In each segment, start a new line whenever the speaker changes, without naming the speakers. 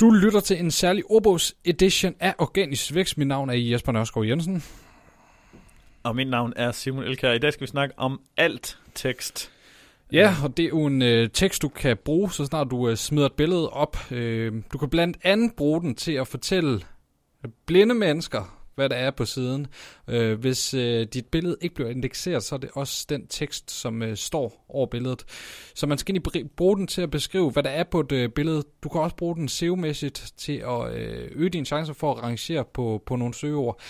Du lytter til en særlig ordbogs edition af Organisk Vækst. Mit navn er Jesper Nørskov Jensen.
Og mit navn er Simon Elkær. I dag skal vi snakke om alt tekst.
Ja, og det er jo en øh, tekst, du kan bruge, så snart du øh, smider et billede op. Øh, du kan blandt andet bruge den til at fortælle blinde mennesker, hvad der er på siden. Øh, hvis øh, dit billede ikke bliver indekseret, så er det også den tekst, som øh, står over billedet. Så man skal egentlig bruge den til at beskrive, hvad der er på et øh, billede. Du kan også bruge den SEO-mæssigt til at øh, øge dine chancer for at rangere på, på nogle søgeord.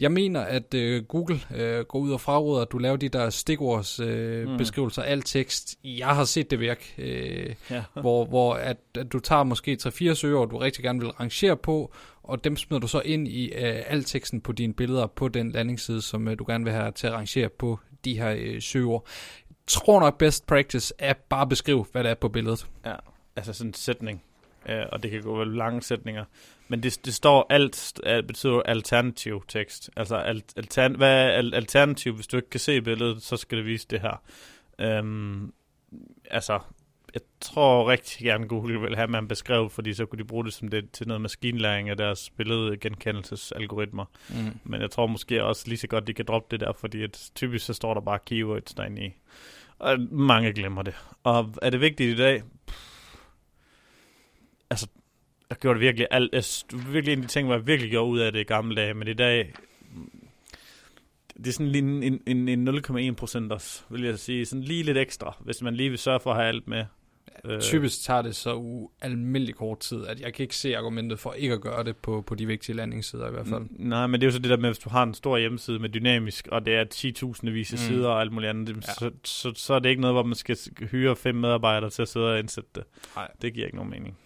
Jeg mener, at øh, Google øh, går ud og fraråder, at du laver de der stikords øh, mm. beskrivelser af alt tekst. Jeg har set det virke, øh, ja. hvor, hvor at, at du tager måske 3-4 søgeord, du rigtig gerne vil rangere på, og dem smider du så ind i øh, al teksten på dine billeder på den landingsside, som øh, du gerne vil have til at rangere på de her øh, søgeord. Tror nok best practice er bare at beskrive, hvad der er på billedet.
Ja, altså sådan en sætning, øh, og det kan gå vel lange sætninger, men det, det står alt, det betyder alternativ tekst. Altså alt, altern, hvad er alternativ, hvis du ikke kan se billedet, så skal det vise det her. Øhm, altså, jeg tror rigtig gerne Google vil have, man beskrevet, fordi så kunne de bruge det som det til noget maskinlæring af deres billedgenkendelsesalgoritmer. Mm. Men jeg tror måske også lige så godt, de kan droppe det der, fordi at typisk så står der bare keywords derinde i. Og mange glemmer det. Og er det vigtigt i dag? Pff. Altså, jeg gjorde det virkelig alt. Jeg, virkelig en af de ting, jeg virkelig gjorde ud af det i gamle dage, men i dag, det er sådan lige en, en, en 0,1 procent også, vil jeg sige. Sådan lige lidt ekstra, hvis man lige vil sørge for at have alt med.
Øh. Typisk tager det så ualmindelig kort tid, at jeg kan ikke se argumentet for ikke at gøre det på, på de vigtige landingssider i hvert fald.
Nej, men det er jo så det der med, hvis du har en stor hjemmeside med dynamisk, og det er 10.000 vis af mm. sider og alt muligt andet, ja. så, så, så er det ikke noget, hvor man skal hyre fem medarbejdere til at sidde og indsætte det. Nej. Det giver ikke nogen mening.